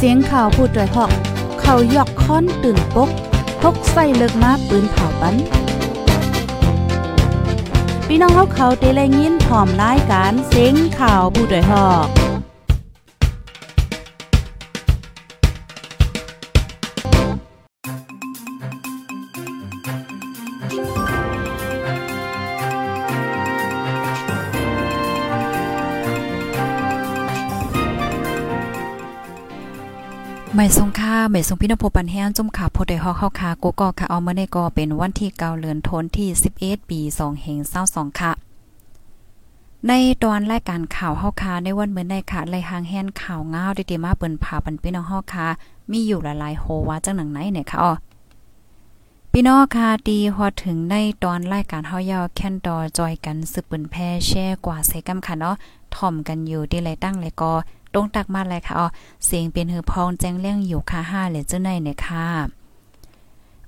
เสียงข่าวผู้ด้วยหอก เขายอกค้อนตื่นปกพกใส่เลิกมาปืนเผาปันพี่น้องเขาเขาเตะแลยินพร้อมรายการเสียงข่าวผู้ด้วยหอก ไม่ทรงค่าไม่ทรงพี่นภปันแห้งจุ่มขาโพดได้ฮอกเข้าคากูก็ค่ะเอาเมื่อในก็เป็นวันที่เกาเลือนทนที่ 11 ปี2เฮง22ค่ะ ในตอนรายการข่าวเฮาคาในวันเมื่อในค่ะไล่หางแฮนข่าวง้าวได้ๆมาเปิ้นผาปันพี่น้องเฮาคามีอยู่หลายๆโฮว่าจังหนังไหนเนี่ยค่ะอ๋อพี่น้องค่ะดีฮอดถึงในตอนรายการเฮายาวแคนดอจอยกันสืบปืนแพ่แช่กว่าใส่กำค่ะเนาะถ่อมกันอยู่ที่ไรตั้งไรก็ ตรงตักมาเลยค่ะอ๋อเสียงเป็นหือพองแจ้งเลี้ยงอยู่ค่ะห้าเลยเจ้าในเนี่ยค่ะ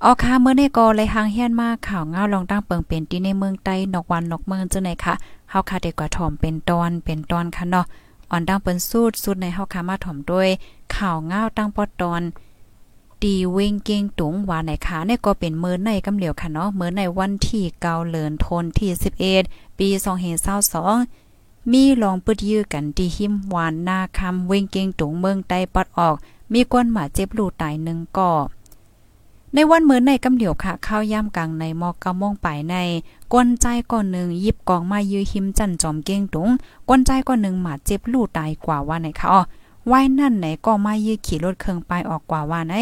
ออค่ะเมื่อในกอเลยหางเฮียนมากข่าวเงาลองตั้งเปิงเป็นที่ในเมืองใต้นอกวันนอกเมืองเจ้าในค่ะเฮาค่ะเด็กกว่าถ่อมเป็นตอนเป็นตอนค่ะเนาะอ่อนตั้งเปิ้นสูดสุดในเฮาค่ะมาถ่อมด้วยข่าวเงาตั้งปอตอนดีเวงเก่งตุงว่าไหนคะเนี่ยก็เป็นเมื่อในกำเหลียวค่ะเนาะเมื่อในวันที่เกาเลินทนที่11ปี2022 มีลองปึดยื้อกันที่หิมหวานนาคำเวงเกงตุงเมืองใต้ปัดออก มีก้นหมาเจ็บลูตายหนึ่งก่อในวันเหมือนในกำเหลียวค่ะข้าวย่ำกลางในมอกกะม่งไปในกวนใจก่อนหนึ่งยิบกองมายื้อหิมจันจอมเก้งตุงกวนใจก่อนหนึ่งหมาเจ็บลูตายกว่าว่าไหนค่ะอ๋อไว้นั่นไหนก็มายื้อขี่รถเครื่องไปออกกว่าว่าไหน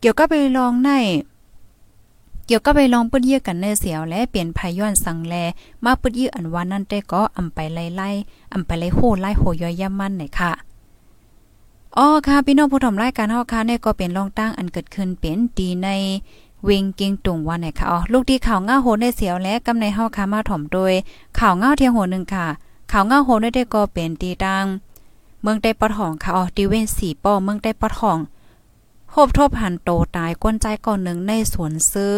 เกี่ยวก็ไปลองใน เกี่ยวกับไปลองปึดเยี่ยกันเนเสียวและเปลี่ยนภายย้อนสังแล มาปึดเยี่ยอันว่านั่นได้ก็อำไปไล่ไล่อำไปไล่โหไล่โหย่อยย่ำมันไหนค่ะอ๋อค่ะพี่น้องผู้ถมรายการเฮาค่ะเนี่ยก็เป็นรองตั้งอันเกิดขึ้นเป็นดีในเวงเกียงตุงว่าไหนค่ะอ๋อลูกที่ข่าวง่าโหในเสียวและกำในเฮาค่ะมาถ่อมโดย ข่าวง่าเทียงโหนึงค่ะ ข่าวง่าโหได้ก็เป็นตีตังเมืองได้ปะทองค่ะอ๋อดีเวนสีป้อเมืองได้ปะทอง พบทบหันโตตายก้นใจก่อนหนึ่งในสวนซื้อ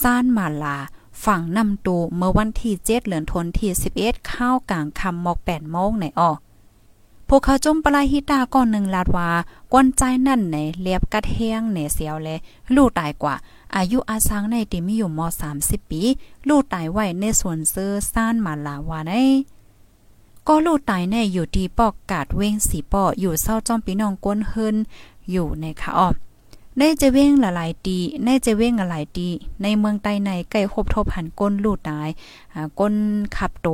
ซ่านมาลา ฝั่งนำตูเมื่อวันที่เจ็ดเหลือนทนที่สิบเอ็ดข้าวกลางคำหมอกแปดโมงในออกพวกเขาจมปลายฮิตาก่อนหนึ่งลาดว่าก้นใจนั่นในเลียบกัดเฮียงเนเสียวเลยลูกตายกว่า อายุอาซังในติมีอยู่มสามสิบปี ลูกตายไว้ในสวนซื้อซ่านมาลาวาในก็ลูกตายในอยู่ที่ปอกกาดเว้งสีปออยู่เศร้าจอมปีน้องก้นเฮินอยู่ในค่ะอ้อ ในจะเว้งหลายๆตีในจะเว้งหลายตีในเมืองใต้ในใกล้คบทบหันก้นลูดตายก้นขับโต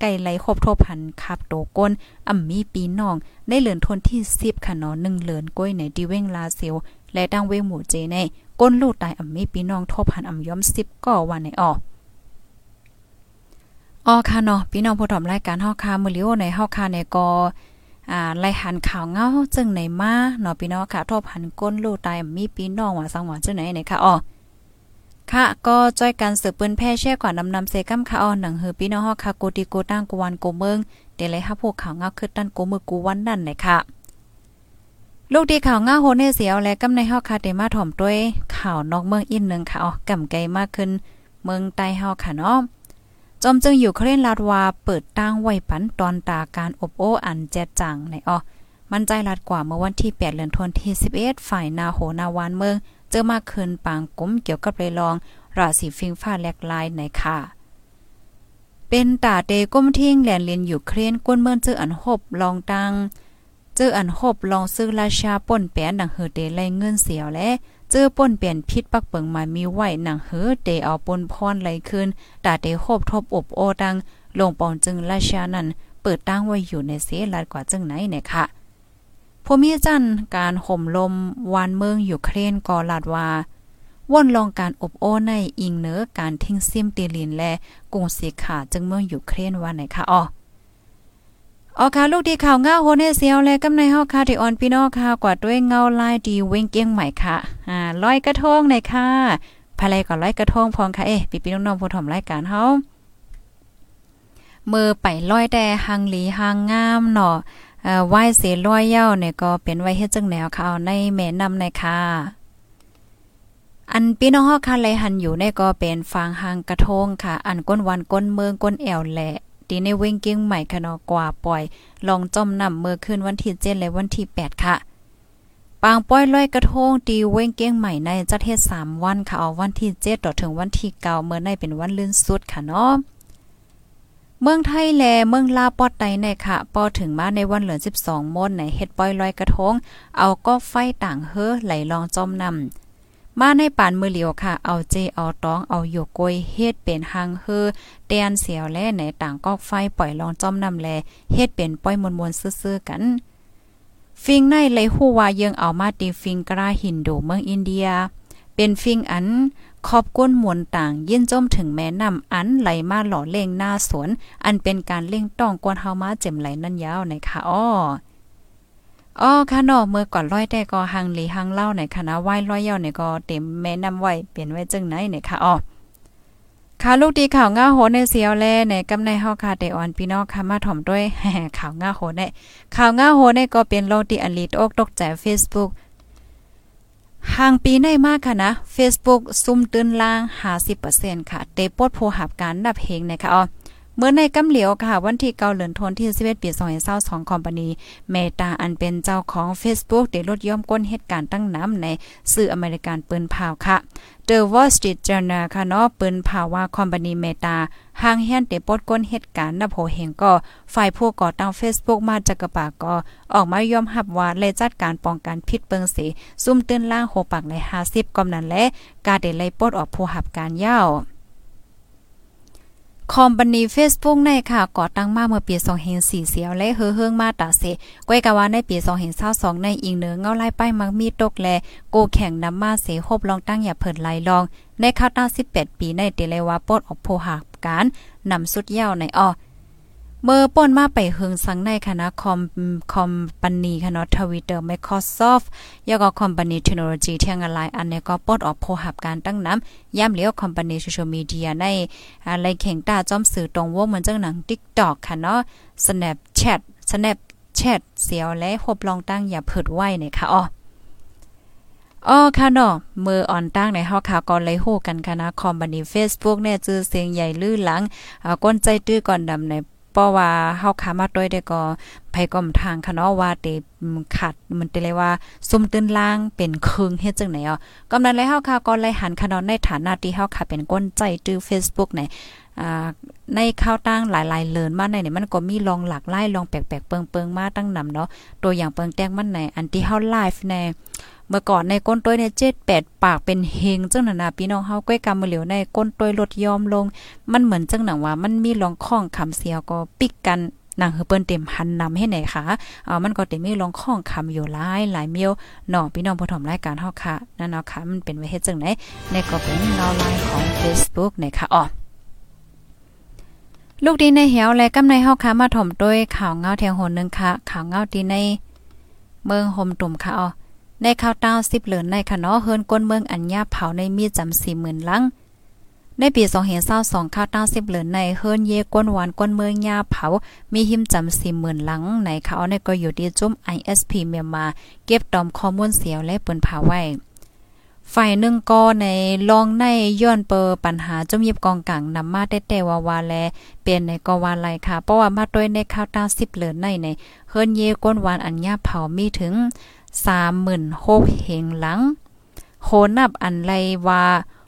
ไก่ไหลคบทบหันขับโตก้นอ่ำมีปีน้องในเหลือนทนที่10ค่ะเนาะ1เหลือนก้อยในดีเว้งลาเซียวและดังเว้งหมู่เจในก้นลูดตายอ่ำมีปีน้องทบหันอ่ำย้อม10ก็วันในออกอ๋อค่ะเนาะพี่น้องผู้ถมรายการเฮาค่ะมื้อเลียวในเฮาค่ะในก็ อ่าไล่หันข่าวเงาจึงไหนมาเนาะพี่น้องค่ะทบหันก้นลูกตายมีพี่น้องว่าสังหวะจังไหนไหนค่ะอ๋อค่ะก็จ้อยกันสืบปืนแพ่แช่ก่อนำนำเซกัมค่ะอ๋อหนังเฮอพี่น้องฮอกค่ะโกติโกตั้งกวันโกเมืองเดี๋ยวเลยค่ะพวกข่าวเงาคือตั้นโกมือกูวันนั่นไหนค่ะลูกดีข่าวเงาโฮเนเสียวและกำในเฮาค่ะเดมาถ่อมด้วยข่าวนอกเมืองอีกนึงค่ะอ๋อกำไกลมากขึ้น เมืองใต้เฮาค่ะเนาะ จอมจึงอยู่เคร่นลาดว่าเปิดตั้งไว้ปันตอนตาการอบโอ้อันแจจังในอ้อมันใจลัดกว่าเมื่อวันที่ 8เดือนธันวาคม11ฝ่ายนาโหนาวานเมือง เจอมาคืนปางกุ้มเกี่ยวกับเลยลอง ราศีฟิงฟ้าแหลกลายในค่ะ เป็นตาเตก้มทิ้งแหลนเลียนอยู่เครนก้นเมืองเจออันหบลองตั้งเจออันหบลองซื้อราชาป่นแปนดังเฮอเตไลเงินเสียวและ เจอป่นเปลี่ยนพิษปักเปิงมามีไหวหนังเฮือเดเอาปนพรไหลขึ้นตาเดโคบทบอบโอดังลงปอนจึงราชานั้นเปิดตั้งไว้อยู่ในเสลัดกว่าจึงไหนเนี่ยค่ะผู้มีจันการห่มลมวานเมืองอยู่เครนกอลาดว่าว่นลองการอบโอในอิงเนื้อการทิ้งซิมตีลินและกรุงสีขาจึงเมืองอยู่เครนว่าไหนคะอ๋อ ออค่ะลูกที่ข่าวเงาโฮเนเซียวและกำในเฮาค่ะที่ออนพี่น้องค่ะกว่าด้วยเงาลายดีเว้งเกี้ยงใหม่ค่ะอ่าลอยกระทงในค่ะภายไรก็ลอยกระทงพองค่ะเอ๊ะพี่พี่น้องๆผู้ถมรายการเฮามือไปลอยแต่หังหลีหังงามเนาะเอ่อไหว้เสลอยเย้าเนี่ยก็เป็นไว้เฮ็ดจังแนวค่ะในแม่นำในค่ะอันพี่น้องเฮาค่ะไหลหันอยู่ในก็เป็นฟางหางกระทงค่ะ อันก้นวันก้นเมืองก้นแอวแหละ ตีในเว้งเกี้ยงใหม่ค่ะนาะกว่าปล่อย ลองจอมนำเมื่อคืนวันที่7และวันที่ 8 ค่ะ ปางป้อยลอยกระทงตีเว้งเก้งใหม่ในจัดเทศ3วันค่ะเอาวันที่7ต่อถึงวันที่9เมื่อในเป็นวันลื่นสุดค่ะเนาะเมืองไทยแลเมืองลาปอดไตในค่ะปอถึงมาในวันเหลือ 12มนในเฮ็ดป้อยลอยกระทง เอาก็ไฟต่างเฮอไหลลองจอมนำ มาในป่านมือเหลียวค่ะ เอาเจเอาตอง เอาอยู่กยเฮ็ดเป็นหางเฮอเตียนเสียวแลในต่างกอกไฟปล่อยลองจอมนำแลเฮ็ดเป็นป้อยมวนๆซื่อๆกัน ฟิงในเลยฮู้ว่ายังเอามาตีฟิงกราหินดูเมืองอินเดีย เป็นฟิงอันขอบก้นมวลต่างยินจมถึงแม่นำอันไหลมาหล่อเล่งหน้าสวน อันเป็นการเล่งต้องกวนเฮามาเจ็มไหลนั่นยาวในค่ะอ้อ อ๋อค่ะเนาะเมื่อก่อนร้อยแต่ก็หังหลีหังเล่าในคณะไหว้ร้อยเย้าเนี่ยก็เต็มแม่นำไหว้เปลี่ยนไว้จึงไหนเนี่ยค่ะอ้อค่ะลูกดีข่าวง่าโหในเสียวแลในกำในเฮาค่ะได้อ่อนพี่น้องค่ะมาถ่อมด้วยข่าวง่าโหในข่าวง่าโหในก็เป็นโลดีอลิตอกตกใจ Facebook ห่างปีในมากค่ะนะ Facebook ซุ่มตื้นล่าง50%ค่ะเตปดโพหับการดับเฮงนะคะอ๋อ เมื่อในกำเหลียวค่ะ วันที่เกาเหลือนทนที่11ปี2022คอมพานีเมตาอันเป็นเจ้าของ Facebook ได้ลดย่อมก้นเหตุการณ์ตั้งน้ำในสื่ออเมริกันปืนเผาค่ะ The Wall Street Journal ค่ะเนาะปืนเผาว่าคอมพานีเมตาห่างแฮนได้ปดก้นเหตุการณ์นับโหเฮงก็ฝ่ายผู้ก่อตั้ง Facebook มาจากระปากก็ออกมายอมรับว่าเลยจัดการป้องกันพิษเปิงสีซุ่มตื้นล่างโหปากใน50กำนั้นและกาได้ไล่ปดออกผู้หับการยาว คอมบันีเฟซบุ๊กในค่ะก่อตั้งมาเมื่อปี2004เสียวและเฮือเฮืองมาตาเสก้อยกะว่าในปี2022ในอิงเหนือเงาไล่ป้ายมักมีตกแลโกแข่งนำมาเสคบลองตั้งอย่าเผินไหลลองในข้าวตั้ง18 ปีในเตเลวาปดออกโพหักการนำสุดยาวในอ้อ เมื่อป่นมาไปเฮืองสังในคณะคอมคอมปานีคณะทวิตเตอร์ Microsoft ยาก็คอมปานีเทคโนโลยีเทียงอะไรอันนี้ก็ปลดออกโพหับการตั้งน้ำย่ำเลี้ยวคอมปานีโซเชียลมีเดียในอะไรแข่งตาจอมสื่อตรงวงเหมือนจังหนัง TikTok ค่ะเนาะ Snapchat Snapchat เสียวและหบลองตั้งอย่าเผิดไว้เนี่ยค่ะอ๋ออ๋อค่ะเนาะมืออ่อนตั้งในเฮาค่ะก่อนเลยฮู้กันค่ะคอมบันี Facebook เนี่ยจื้อเสียงใหญ่ลื่อหลังก้นใจตื้อก่อนดำใน เพราะว่าเฮาขามาด้วยได้ก็ไผก็มทางค่ะเนาะว่าเตขัดมันเตเลยว่าซุ่มตื้นล่างเป็นครึ่งเฮ็ดจังไหนอะกำนั้นเลยเฮาค่ะก็เลยหันค่ะเนาะในฐานะที่เฮาค่ะเป็นก้นใจตื้อ Facebook ไหนในข้าวตั้งหลายๆเลินมาในนี่มันก็มีลองหลากหลายลองแปลกๆเปิงๆมาตั้งนำเนาะตัวอย่างเปิงแต้งมันในอันที่เฮาไลฟ์ใน เมื่อก่อนในก้นต้วยเนี่ย7 8ปากเป็นเฮงจังนั้นน่ะพี่น้องเฮาก้อยกำมือเหลียวในก้นต้วยลดยอมลง มันเหมือนจังหนังว่ามันมีรองข้องคำเสียวก็ปิกกันนางเฮเปิ้นเต็มหันนำให้ไหนคะอ่ามันก็เต็มมีรองข้องคำอยู่หลายหลายเมียวเนาะพี่น้องผู้ถมรายการเฮาค่ะนั่นเนาะค่ะมันเป็นไว้เฮ็ดจังไหนในก็เป็นเงาลายของ Facebook นะคะอ๋อลูกดีในเหี่ยวและกำในเฮาค่ะมาถมด้วยข่าวเงาแทงโหนนึงค่ะข่าวเงาดีในเมืองห่มตุ่มค่ะอ๋อ ในข่าวต้า10เหลือนในค่ะเนาะเฮิรนก้นเมืองอัญญาเผาในมีจำ40,000ลังในปี2022ข่าวต้า10เหลือนในเฮิรนเยก้นหวานก้นเมืองยาเผา มีหิมจำ40,000ลังในเขาในก็อยู่ที่จุ้ม ISP เมียมา เก็บตอมข้อมูลเสียวและปิ้นผาไว้ฝ่ายหนึ่งก็ในลองในย้อนเปอปัญหาจมยิบกองกลางนำมาแต่แต่ว่าวาแลเปลี่ยนในก็วาไลค่ะเพราะว่ามาด้วยในข้าวตา10เหลือนในในเฮิรนเยก้นหวานอัญญาเผามีถึง 36,000เหงหลังโหนับอันไรว่า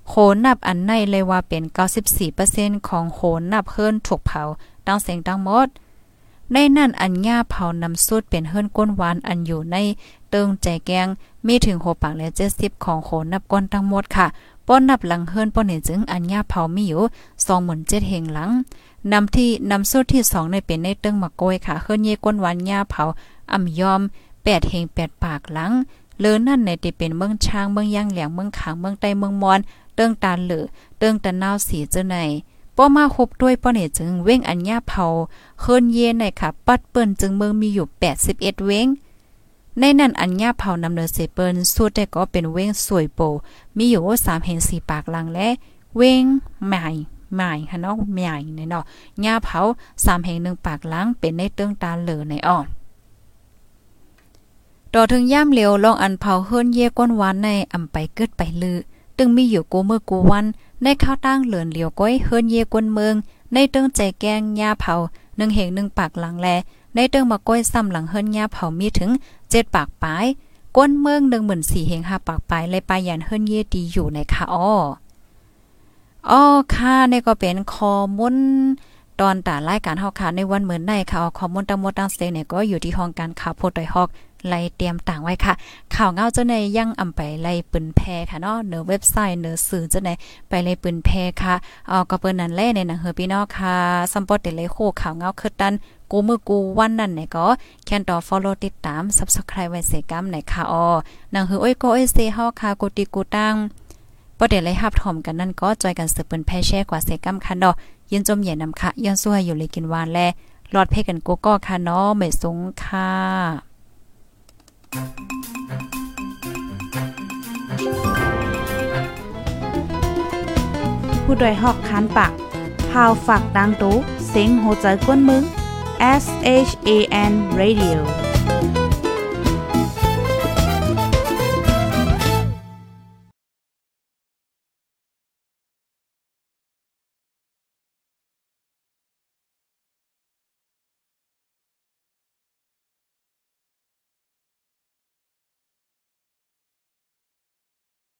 โหนับอันในเลยว่าเป็น 94%ของโหนับเฮิรนถูกเผาตั้งเสียงตั้งหมดในนั่นอันญ่าเผานำสุดเป็นเฮิรนก้นหวานอันอยู่ในเติงใจแกงมีถึงโหปากและ70ของโหนับก้นทั้งหมดค่ะ ป้อนนับหลังเฮิรนป้อนเห็นจึงอันญ่าเผามีอยู่27,000เหงหลังนำที่นำสุดที่2ในเป็นในเติงมะโกยค่ะเฮิรนเยก้นหวานญ่าเผาอ่ำยอม แปดเฮงแปดปากหลังเลือนั่นในที่เป็นเมืองช้างเมืองย่างแหลงเมืองขางเมืองใต้เมืองมอนเติ้งตาเหลือเติ้งตะนาวสีเจ้าในป้อมาคบด้วยป้อเนี่ยจึงเว้งอัญญาเผาเฮินเย็นในค่ะ ปัดเปิ้นจึงเมืองมีอยู่ 81 เว้ง ในนั้นอัญญาเผานำเนินเสเปิ้นสุดแต่ก็เป็นเว้งสวยโป มีอยู่3เห็น4ปากลังและ เว้งใหม่ใหม่ค่ะเนาะใหม่ในเนาะญาเผา3แห่ง1ปากลังเป็นในเติงตาเหลือในอ้อ ต่อถึงย่ามเหลียวลองอันเผาเฮิรนเย่ก้นหวานในอำไปเกิดไปลือ ตึงมีอยู่กูเมื่อกูวันในข้าวตั้งเหลือนเหลียวก้อยเฮิรนเย่ก้นเมืองในเติงใจแกงยาเผาหนึ่งเหงหนึ่งปากหลังแลในเติงมาก้อยซ้ำหลังเฮิรนยาเผามีถึงเจ็ดปากปลายก้นเมือง14,000เฮง5ปากปลายเลยปายันเฮิรนเย่ดีอยู่ในค่ะอ้ออ้อค่ะนี่ก็เป็นคอมุนตอนตารายการเฮาค่ะในวันเหมือนในค่ะคอมมอนตั้งหมดตั้งเซเนี่ยก็อยู่ที่ห้องการข่าวโพดอยฮอก ไล่เตรียมต่างไว้ค่ะ ข่าวเงาเจ้าในยังอำไปไล่ปืนแพค่ะเนาะเนือเว็บไซต์เนือสื่อเจ้าในไปไล่ปืนแพค่ะเอ่อก็เปิ้นนั่นแลในหนังเฮอพี่น้องค่ะซัมปอตเตเลยโคข่าวเงาคือดันกูมือกูวันนั้นเนี่ยก็แค่นต่อ follow ติดตาม subscribe ไว้เสกัมในค่ะอ๋อหนังเฮอโอ้ยก็โอ้ยเซเฮาค่ะกูติกูตั้งประเด็นเลยฮับถอมกันนั่นก็จอยกันสืบเปิ้นแพแช่กว่าเสกัมค่ะเนาะยินจมเหยียนำค่ะย้อนซัวอยู่เลยกินวานแลหลอดเพกันกูก็ค่ะเนาะไม่สงค่ะ ผู้ดยหอกคันปากพาวฝากดังตู้เซ็งโหใจกวนมึง S H A N Radio